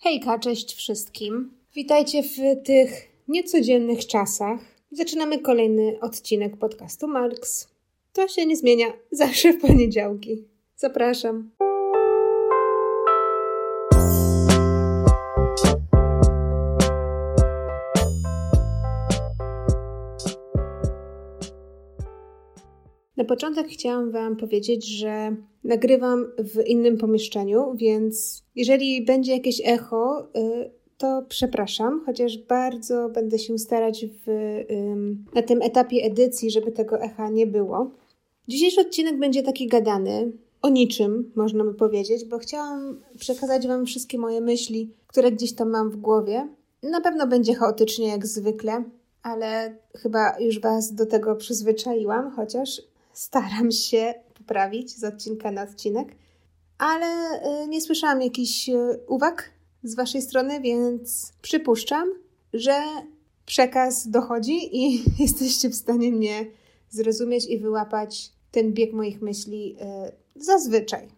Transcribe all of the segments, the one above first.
Hejka, cześć wszystkim. Witajcie w tych niecodziennych czasach. Zaczynamy kolejny odcinek podcastu Marks. To się nie zmienia, zawsze w poniedziałki. Zapraszam. Na początek chciałam Wam powiedzieć, że nagrywam w innym pomieszczeniu, więc jeżeli będzie jakieś echo, y, to przepraszam, chociaż bardzo będę się starać w, na tym etapie edycji, żeby tego echa nie było. Dzisiejszy odcinek będzie taki gadany, o niczym, można by powiedzieć, bo chciałam przekazać Wam wszystkie moje myśli, które gdzieś tam mam w głowie. Na pewno będzie chaotycznie jak zwykle, ale chyba już Was do tego przyzwyczaiłam, chociaż staram się poprawić z odcinka na odcinek, ale y, nie słyszałam jakichś y, uwag z Waszej strony, więc przypuszczam, że przekaz dochodzi i jesteście w stanie mnie zrozumieć i wyłapać ten bieg moich myśli y, zazwyczaj.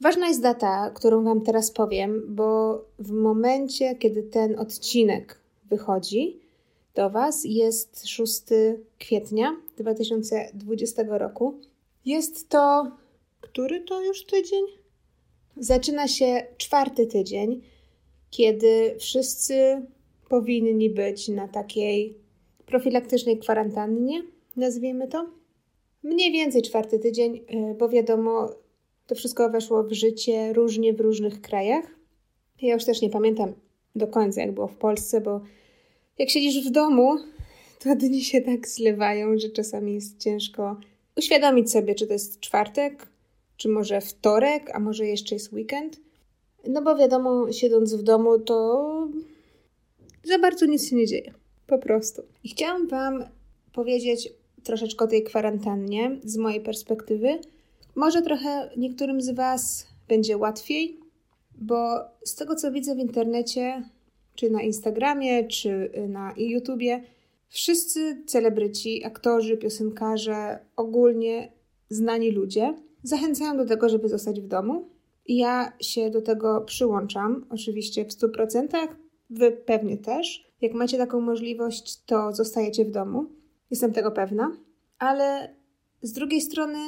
Ważna jest data, którą Wam teraz powiem, bo w momencie, kiedy ten odcinek wychodzi do Was, jest 6 kwietnia 2020 roku. Jest to. Który to już tydzień? Zaczyna się czwarty tydzień, kiedy wszyscy powinni być na takiej profilaktycznej kwarantannie, nazwijmy to. Mniej więcej czwarty tydzień, y, bo wiadomo, to wszystko weszło w życie różnie w różnych krajach. Ja już też nie pamiętam do końca, jak było w Polsce, bo jak siedzisz w domu, to dni się tak zlewają, że czasami jest ciężko uświadomić sobie, czy to jest czwartek, czy może wtorek, a może jeszcze jest weekend. No bo wiadomo, siedząc w domu, to za bardzo nic się nie dzieje. Po prostu. I chciałam Wam powiedzieć troszeczkę o tej kwarantannie z mojej perspektywy. Może trochę niektórym z Was będzie łatwiej, bo z tego co widzę w internecie, czy na Instagramie, czy na YouTubie, wszyscy celebryci, aktorzy, piosenkarze, ogólnie znani ludzie zachęcają do tego, żeby zostać w domu. Ja się do tego przyłączam, oczywiście w 100%. Wy pewnie też. Jak macie taką możliwość, to zostajecie w domu. Jestem tego pewna. Ale z drugiej strony,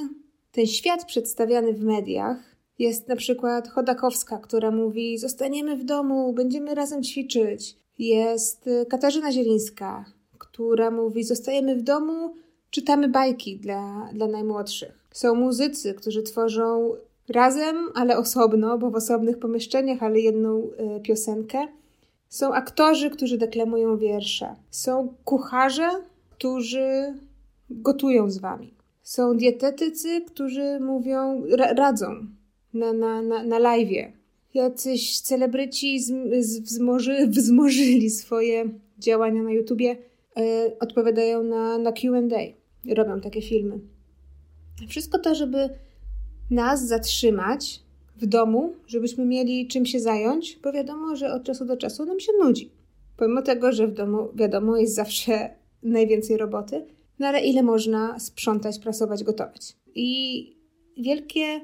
ten świat przedstawiany w mediach jest na przykład Chodakowska, która mówi: Zostaniemy w domu, będziemy razem ćwiczyć. Jest Katarzyna Zielińska, która mówi: Zostajemy w domu, czytamy bajki dla, dla najmłodszych. Są muzycy, którzy tworzą razem, ale osobno, bo w osobnych pomieszczeniach, ale jedną y, piosenkę. Są aktorzy, którzy deklamują wiersze. Są kucharze, którzy gotują z wami. Są dietetycy, którzy mówią, ra, radzą na, na, na, na live. Jacyś celebryci z, z, wzmoży, wzmożyli swoje działania na YouTubie E, odpowiadają na, na QA, robią takie filmy. Wszystko to, żeby nas zatrzymać w domu, żebyśmy mieli czym się zająć, bo wiadomo, że od czasu do czasu nam się nudzi. Pomimo tego, że w domu, wiadomo, jest zawsze najwięcej roboty, no ale ile można sprzątać, prasować, gotować. I wielkie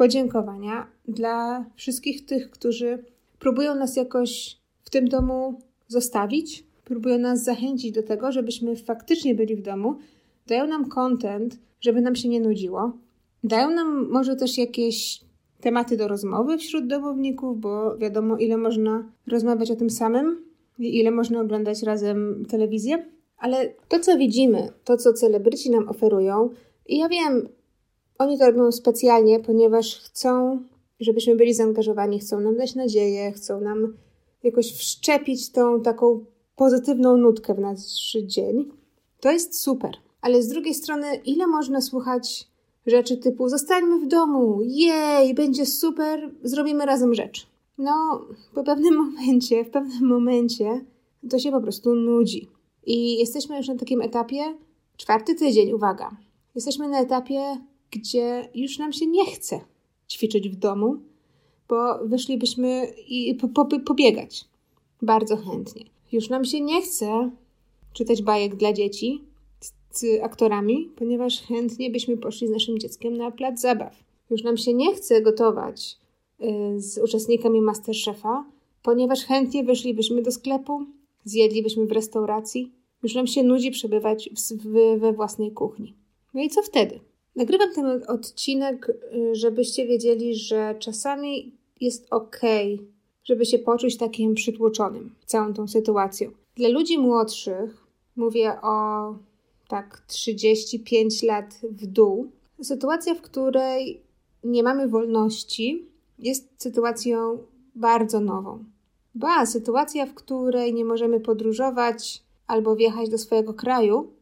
podziękowania dla wszystkich tych, którzy próbują nas jakoś w tym domu zostawić, próbują nas zachęcić do tego, żebyśmy faktycznie byli w domu, dają nam content, żeby nam się nie nudziło, dają nam może też jakieś tematy do rozmowy wśród domowników, bo wiadomo, ile można rozmawiać o tym samym i ile można oglądać razem telewizję. Ale to, co widzimy, to, co celebryci nam oferują, i ja wiem, oni to robią specjalnie, ponieważ chcą, żebyśmy byli zaangażowani, chcą nam dać nadzieję, chcą nam jakoś wszczepić tą taką pozytywną nutkę w nasz dzień, to jest super. Ale z drugiej strony, ile można słuchać rzeczy typu zostańmy w domu, jej, będzie super, zrobimy razem rzecz. No, po pewnym momencie, w pewnym momencie to się po prostu nudzi. I jesteśmy już na takim etapie, czwarty tydzień, uwaga. Jesteśmy na etapie, gdzie już nam się nie chce ćwiczyć w domu, bo wyszlibyśmy i po, po, pobiegać. Bardzo chętnie. Już nam się nie chce czytać bajek dla dzieci z, z aktorami, ponieważ chętnie byśmy poszli z naszym dzieckiem na plac zabaw. Już nam się nie chce gotować y, z uczestnikami Masterchefa, ponieważ chętnie wyszlibyśmy do sklepu, zjedlibyśmy w restauracji, już nam się nudzi przebywać w, w, we własnej kuchni. No i co wtedy? Nagrywam ten odcinek, y, żebyście wiedzieli, że czasami jest ok, żeby się poczuć takim przytłoczonym całą tą sytuacją. Dla ludzi młodszych, mówię o tak 35 lat w dół, sytuacja, w której nie mamy wolności, jest sytuacją bardzo nową. Ba, sytuacja, w której nie możemy podróżować albo wjechać do swojego kraju,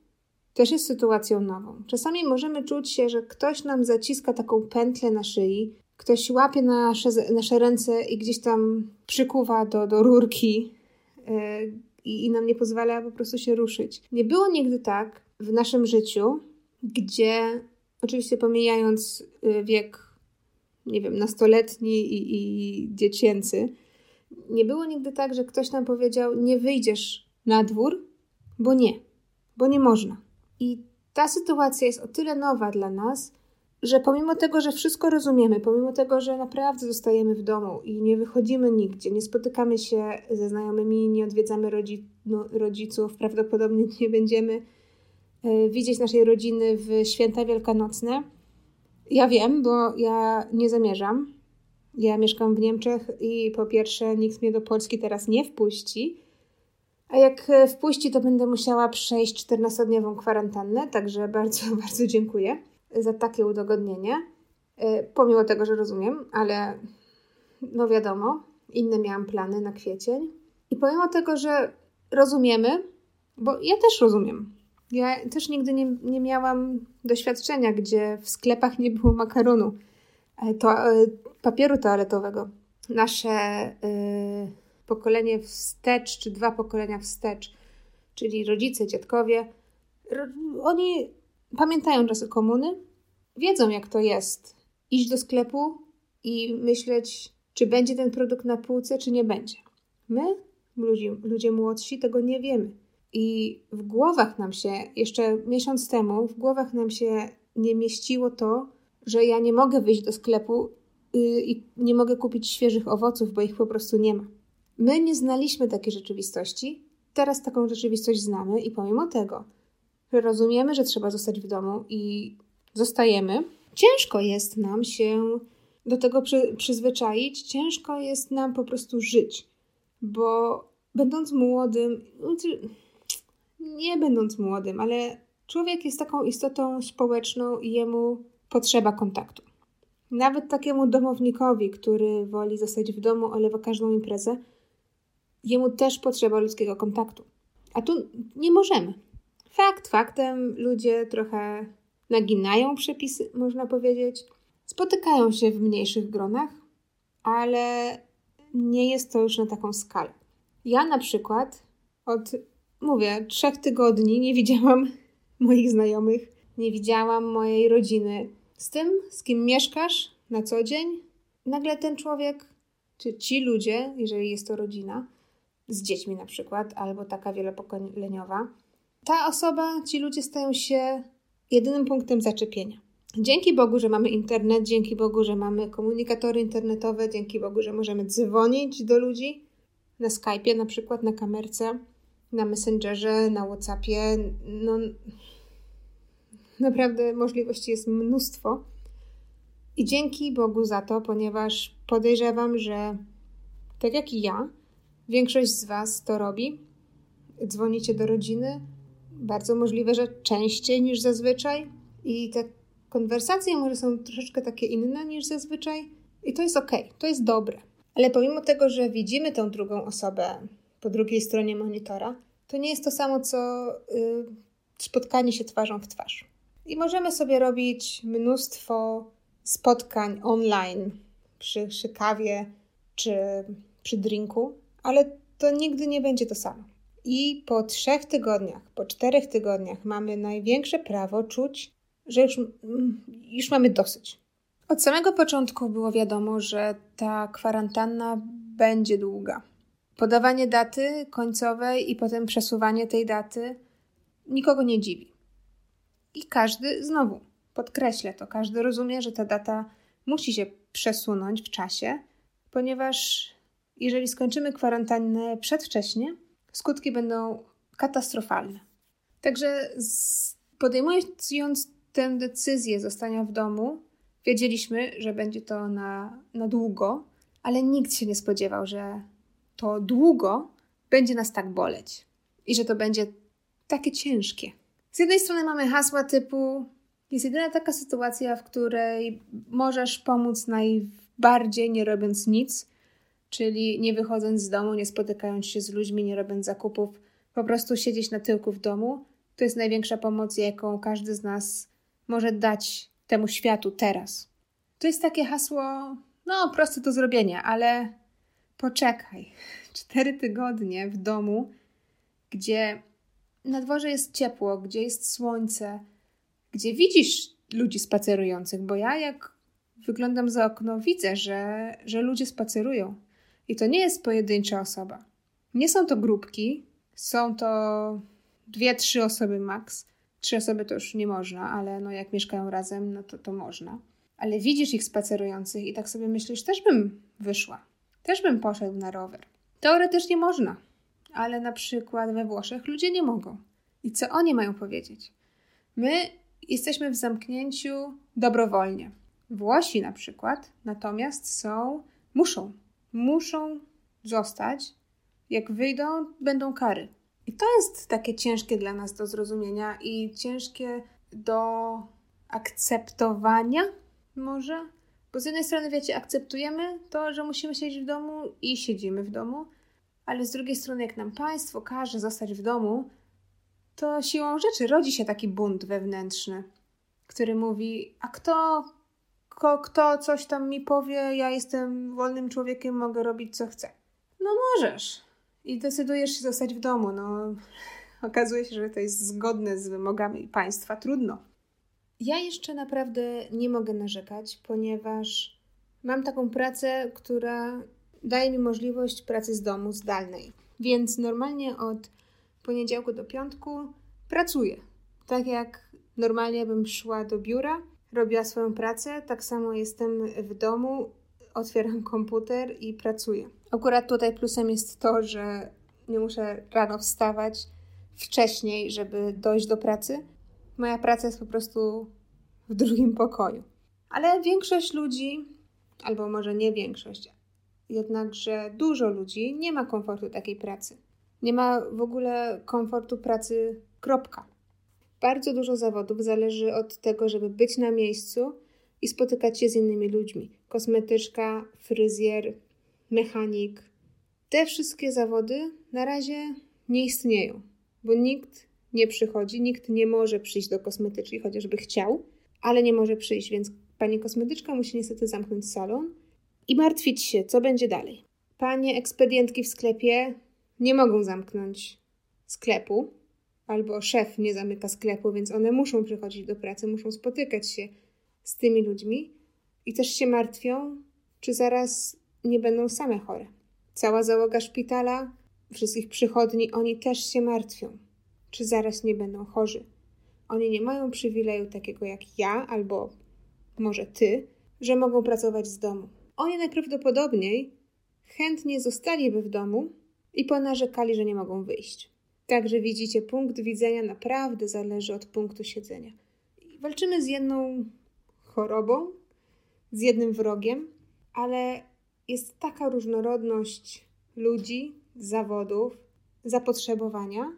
też jest sytuacją nową. Czasami możemy czuć się, że ktoś nam zaciska taką pętlę na szyi, ktoś łapie nasze, nasze ręce i gdzieś tam przykuwa do, do rurki yy, i nam nie pozwala po prostu się ruszyć. Nie było nigdy tak w naszym życiu, gdzie, oczywiście pomijając y, wiek, nie wiem, nastoletni i, i dziecięcy, nie było nigdy tak, że ktoś nam powiedział: Nie wyjdziesz na dwór, bo nie, bo nie można. I ta sytuacja jest o tyle nowa dla nas, że pomimo tego, że wszystko rozumiemy, pomimo tego, że naprawdę zostajemy w domu i nie wychodzimy nigdzie, nie spotykamy się ze znajomymi, nie odwiedzamy rodzi no, rodziców, prawdopodobnie nie będziemy y, widzieć naszej rodziny w święta wielkanocne. Ja wiem, bo ja nie zamierzam. Ja mieszkam w Niemczech i po pierwsze nikt mnie do Polski teraz nie wpuści, a jak e, wpuści, to będę musiała przejść 14-dniową kwarantannę, także bardzo, bardzo dziękuję za takie udogodnienie. E, pomimo tego, że rozumiem, ale no wiadomo, inne miałam plany na kwiecień. I pomimo tego, że rozumiemy, bo ja też rozumiem. Ja też nigdy nie, nie miałam doświadczenia, gdzie w sklepach nie było makaronu, e, to, papieru toaletowego. Nasze pokolenie wstecz, czy dwa pokolenia wstecz, czyli rodzice, dziadkowie, oni pamiętają czasy komuny, wiedzą jak to jest iść do sklepu i myśleć, czy będzie ten produkt na półce, czy nie będzie. My, ludzie, ludzie młodsi, tego nie wiemy. I w głowach nam się, jeszcze miesiąc temu, w głowach nam się nie mieściło to, że ja nie mogę wyjść do sklepu y, i nie mogę kupić świeżych owoców, bo ich po prostu nie ma. My nie znaliśmy takiej rzeczywistości, teraz taką rzeczywistość znamy i pomimo tego, że rozumiemy, że trzeba zostać w domu i zostajemy, ciężko jest nam się do tego przy, przyzwyczaić, ciężko jest nam po prostu żyć, bo będąc młodym, znaczy, nie będąc młodym, ale człowiek jest taką istotą społeczną i jemu potrzeba kontaktu. Nawet takiemu domownikowi, który woli zostać w domu, olewa każdą imprezę, jemu też potrzeba ludzkiego kontaktu. A tu nie możemy. Fakt faktem, ludzie trochę naginają przepisy, można powiedzieć. Spotykają się w mniejszych gronach, ale nie jest to już na taką skalę. Ja na przykład od, mówię, trzech tygodni nie widziałam moich znajomych, nie widziałam mojej rodziny. Z tym, z kim mieszkasz na co dzień, nagle ten człowiek, czy ci ludzie, jeżeli jest to rodzina, z dziećmi na przykład, albo taka wielopokoleniowa, ta osoba, ci ludzie stają się jedynym punktem zaczepienia. Dzięki Bogu, że mamy internet, dzięki Bogu, że mamy komunikatory internetowe, dzięki Bogu, że możemy dzwonić do ludzi na Skype'ie, na przykład na kamerce, na Messengerze, na WhatsAppie. No, naprawdę możliwości jest mnóstwo. I dzięki Bogu za to, ponieważ podejrzewam, że tak jak i ja, Większość z Was to robi. Dzwonicie do rodziny, bardzo możliwe, że częściej niż zazwyczaj, i te konwersacje może są troszeczkę takie inne niż zazwyczaj, i to jest ok, to jest dobre. Ale pomimo tego, że widzimy tą drugą osobę po drugiej stronie monitora, to nie jest to samo, co y, spotkanie się twarzą w twarz. I możemy sobie robić mnóstwo spotkań online przy, przy kawie czy przy drinku, ale to nigdy nie będzie to samo. I po trzech tygodniach, po czterech tygodniach mamy największe prawo czuć, że już, mm, już mamy dosyć. Od samego początku było wiadomo, że ta kwarantanna będzie długa. Podawanie daty końcowej i potem przesuwanie tej daty nikogo nie dziwi. I każdy znowu podkreślę to, każdy rozumie, że ta data musi się przesunąć w czasie, ponieważ Jeżeli skończymy kwarantannę przedwcześnie, skutki będą katastrofalne. Także podejmując tę decyzję zostania w domu, wiedzieliśmy, że będzie to na, na długo, ale nikt się nie spodziewał, że to długo będzie nas tak boleć i że to będzie takie ciężkie. Z jednej strony mamy hasła typu jest jedyna taka sytuacja, w której możesz pomóc najbardziej nie robiąc nic, czyli nie wychodząc z domu, nie spotykając się z ludźmi, nie robiąc zakupów, po prostu siedzieć na tyłku w domu. To jest największa pomoc, jaką każdy z nas może dać temu światu teraz. To jest takie hasło, no proste do zrobienia, ale poczekaj. Cztery tygodnie w domu, gdzie na dworze jest ciepło, gdzie jest słońce, gdzie widzisz ludzi spacerujących, bo ja jak wyglądam za okno, widzę, że, że ludzie spacerują. I to nie jest pojedyncza osoba. Nie są to grupki, są to dwie, trzy osoby maks. Trzy osoby to już nie można, ale no jak mieszkają razem, no to to można. Ale widzisz ich spacerujących i tak sobie myślisz, też bym wyszła, też bym poszedł na rower. Teoretycznie można, ale na przykład we Włoszech ludzie nie mogą. I co oni mają powiedzieć? My jesteśmy w zamknięciu dobrowolnie. Włosi na przykład natomiast są, muszą, muszą zostać. Jak wyjdą, będą kary. I to jest takie ciężkie dla nas do zrozumienia i ciężkie do akceptowania, może. Bo z jednej strony, wiecie, akceptujemy to, że musimy siedzieć w domu i siedzimy w domu, ale z drugiej strony, jak nam państwo każe zostać w domu, to siłą rzeczy rodzi się taki bunt wewnętrzny, który mówi: A kto, kto, kto coś tam mi powie, ja jestem wolnym człowiekiem, mogę robić co chcę. No możesz. I decydujesz się zostać w domu. No, okazuje się, że to jest zgodne z wymogami państwa. Trudno. Ja jeszcze naprawdę nie mogę narzekać, ponieważ mam taką pracę, która daje mi możliwość pracy z domu zdalnej. Więc normalnie od poniedziałku do piątku pracuję. Tak jak normalnie bym szła do biura, robiła swoją pracę, tak samo jestem w domu, otwieram komputer i pracuję. Akurat tutaj plusem jest to, że nie muszę rano wstawać wcześniej, żeby dojść do pracy. Moja praca jest po prostu w drugim pokoju. Ale większość ludzi, albo może nie większość, jednakże dużo ludzi nie ma komfortu takiej pracy. Nie ma w ogóle komfortu pracy, kropka. Bardzo dużo zawodów zależy od tego, żeby być na miejscu i spotykać się z innymi ludźmi. Kosmetyczka, fryzjer, mechanik. Te wszystkie zawody na razie nie istnieją, bo nikt nie przychodzi, nikt nie może przyjść do kosmetyczki, chociażby chciał, ale nie może przyjść, więc pani kosmetyczka musi niestety zamknąć salon i martwić się, co będzie dalej. Panie ekspedientki w sklepie nie mogą zamknąć sklepu, albo szef nie zamyka sklepu, więc one muszą przychodzić do pracy, muszą spotykać się z tymi ludźmi i też się martwią, czy zaraz nie będą same chore. Cała załoga szpitala, wszystkich przychodni, oni też się martwią, czy zaraz nie będą chorzy. Oni nie mają przywileju takiego jak ja, albo może ty, że mogą pracować z domu. Oni najprawdopodobniej chętnie zostaliby w domu, i ponarzekali, że nie mogą wyjść. Także widzicie, punkt widzenia naprawdę zależy od punktu siedzenia. walczymy z jedną chorobą, z jednym wrogiem, ale jest taka różnorodność ludzi, zawodów, zapotrzebowania,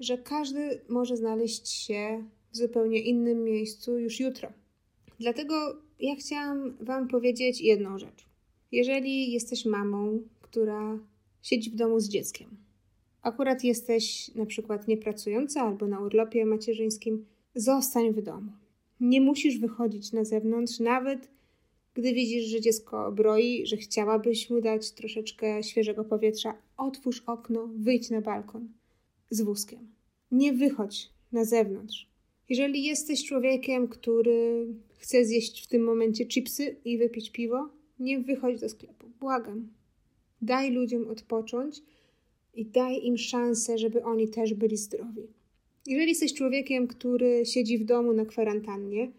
że każdy może znaleźć się w zupełnie innym miejscu już jutro. Dlatego ja chciałam Wam powiedzieć jedną rzecz. Jeżeli jesteś mamą, która siedź w domu z dzieckiem. Akurat jesteś na przykład niepracująca albo na urlopie macierzyńskim, zostań w domu. Nie musisz wychodzić na zewnątrz, nawet gdy widzisz, że dziecko broi, że chciałabyś mu dać troszeczkę świeżego powietrza, otwórz okno, wyjdź na balkon z wózkiem. Nie wychodź na zewnątrz. Jeżeli jesteś człowiekiem, który chce zjeść w tym momencie chipsy i wypić piwo, nie wychodź do sklepu. Błagam. Daj ludziom odpocząć i daj im szansę, żeby oni też byli zdrowi. Jeżeli jesteś człowiekiem, który siedzi w domu na kwarantannie,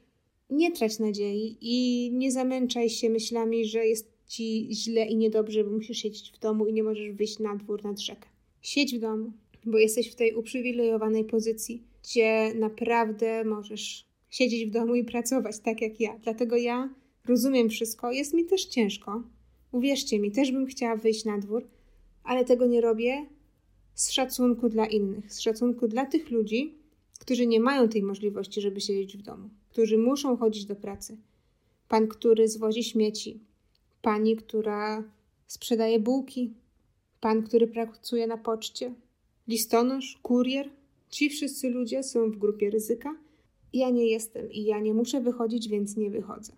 nie trać nadziei i nie zamęczaj się myślami, że jest ci źle i niedobrze, bo musisz siedzieć w domu i nie możesz wyjść na dwór, nad rzekę. Siedź w domu, bo jesteś w tej uprzywilejowanej pozycji, gdzie naprawdę możesz siedzieć w domu i pracować tak jak ja. Dlatego ja rozumiem wszystko. Jest mi też ciężko. Uwierzcie mi, też bym chciała wyjść na dwór, ale tego nie robię z szacunku dla innych, z szacunku dla tych ludzi, którzy nie mają tej możliwości, żeby siedzieć w domu, którzy muszą chodzić do pracy. Pan, który zwozi śmieci, pani, która sprzedaje bułki, pan, który pracuje na poczcie, listonosz, kurier. Ci wszyscy ludzie są w grupie ryzyka. Ja nie jestem i ja nie muszę wychodzić, więc nie wychodzę.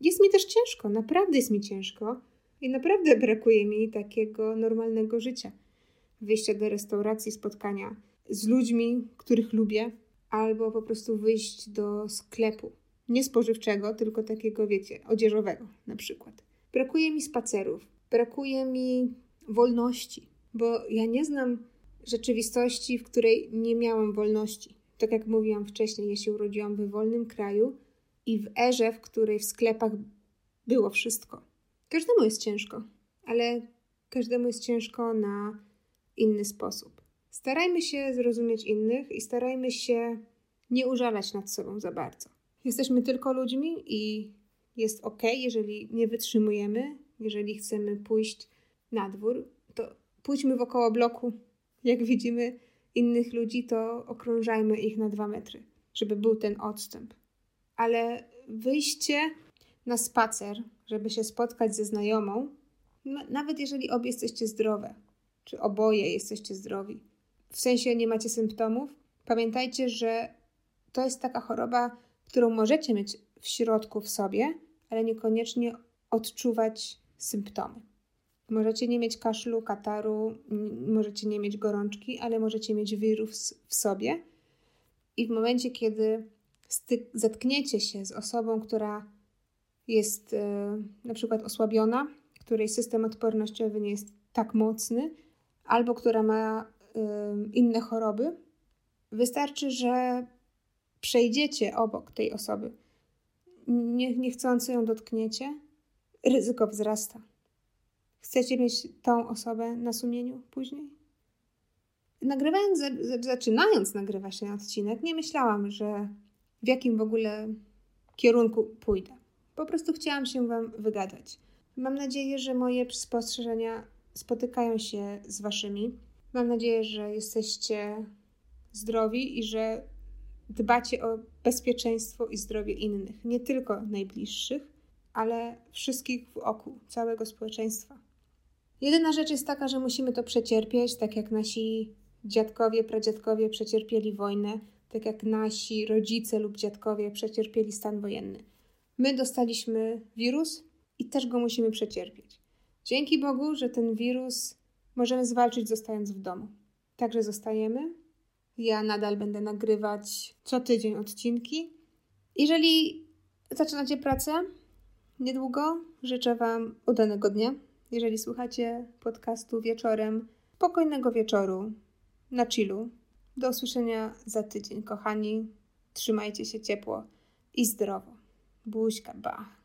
Jest mi też ciężko, naprawdę jest mi ciężko i naprawdę brakuje mi takiego normalnego życia. Wyjścia do restauracji, spotkania z ludźmi, których lubię, albo po prostu wyjść do sklepu. Nie spożywczego, tylko takiego, wiecie, odzieżowego na przykład. Brakuje mi spacerów, brakuje mi wolności, bo ja nie znam rzeczywistości, w której nie miałam wolności. Tak jak mówiłam wcześniej, ja się urodziłam w wolnym kraju i w erze, w której w sklepach było wszystko. Każdemu jest ciężko, ale każdemu jest ciężko na inny sposób. Starajmy się zrozumieć innych i starajmy się nie użalać nad sobą za bardzo. Jesteśmy tylko ludźmi i jest ok, jeżeli nie wytrzymujemy, jeżeli chcemy pójść na dwór, to pójdźmy wokoło bloku. Jak widzimy innych ludzi, to okrążajmy ich na dwa metry, żeby był ten odstęp. Ale wyjście na spacer, żeby się spotkać ze znajomą, nawet jeżeli obie jesteście zdrowe, czy oboje jesteście zdrowi, w sensie nie macie symptomów, pamiętajcie, że to jest taka choroba, którą możecie mieć w środku w sobie, ale niekoniecznie odczuwać symptomy. Możecie nie mieć kaszlu, kataru, możecie nie mieć gorączki, ale możecie mieć wirus w sobie. I w momencie, kiedy zetkniecie się z osobą, która jest e, na przykład osłabiona, której system odpornościowy nie jest tak mocny, albo która ma e, inne choroby, wystarczy, że przejdziecie obok tej osoby, nie, niechcący ją dotkniecie, ryzyko wzrasta. Chcecie mieć tą osobę na sumieniu później? Nagrywając, zaczynając nagrywać ten odcinek, nie myślałam, że w jakim w ogóle kierunku pójdę. Po prostu chciałam się Wam wygadać. Mam nadzieję, że moje spostrzeżenia spotykają się z Waszymi. Mam nadzieję, że jesteście zdrowi i że dbacie o bezpieczeństwo i zdrowie innych, nie tylko najbliższych, ale wszystkich wokół, całego społeczeństwa. Jedyna rzecz jest taka, że musimy to przecierpieć, tak jak nasi dziadkowie, pradziadkowie przecierpieli wojnę, tak jak nasi rodzice lub dziadkowie przecierpieli stan wojenny. My dostaliśmy wirus i też go musimy przecierpieć. Dzięki Bogu, że ten wirus możemy zwalczyć zostając w domu. Także zostajemy. Ja nadal będę nagrywać co tydzień odcinki. Jeżeli zaczynacie pracę niedługo, życzę Wam udanego dnia. Jeżeli słuchacie podcastu wieczorem, spokojnego wieczoru na chillu. Do usłyszenia za tydzień, kochani. Trzymajcie się ciepło i zdrowo. Buźka, ba.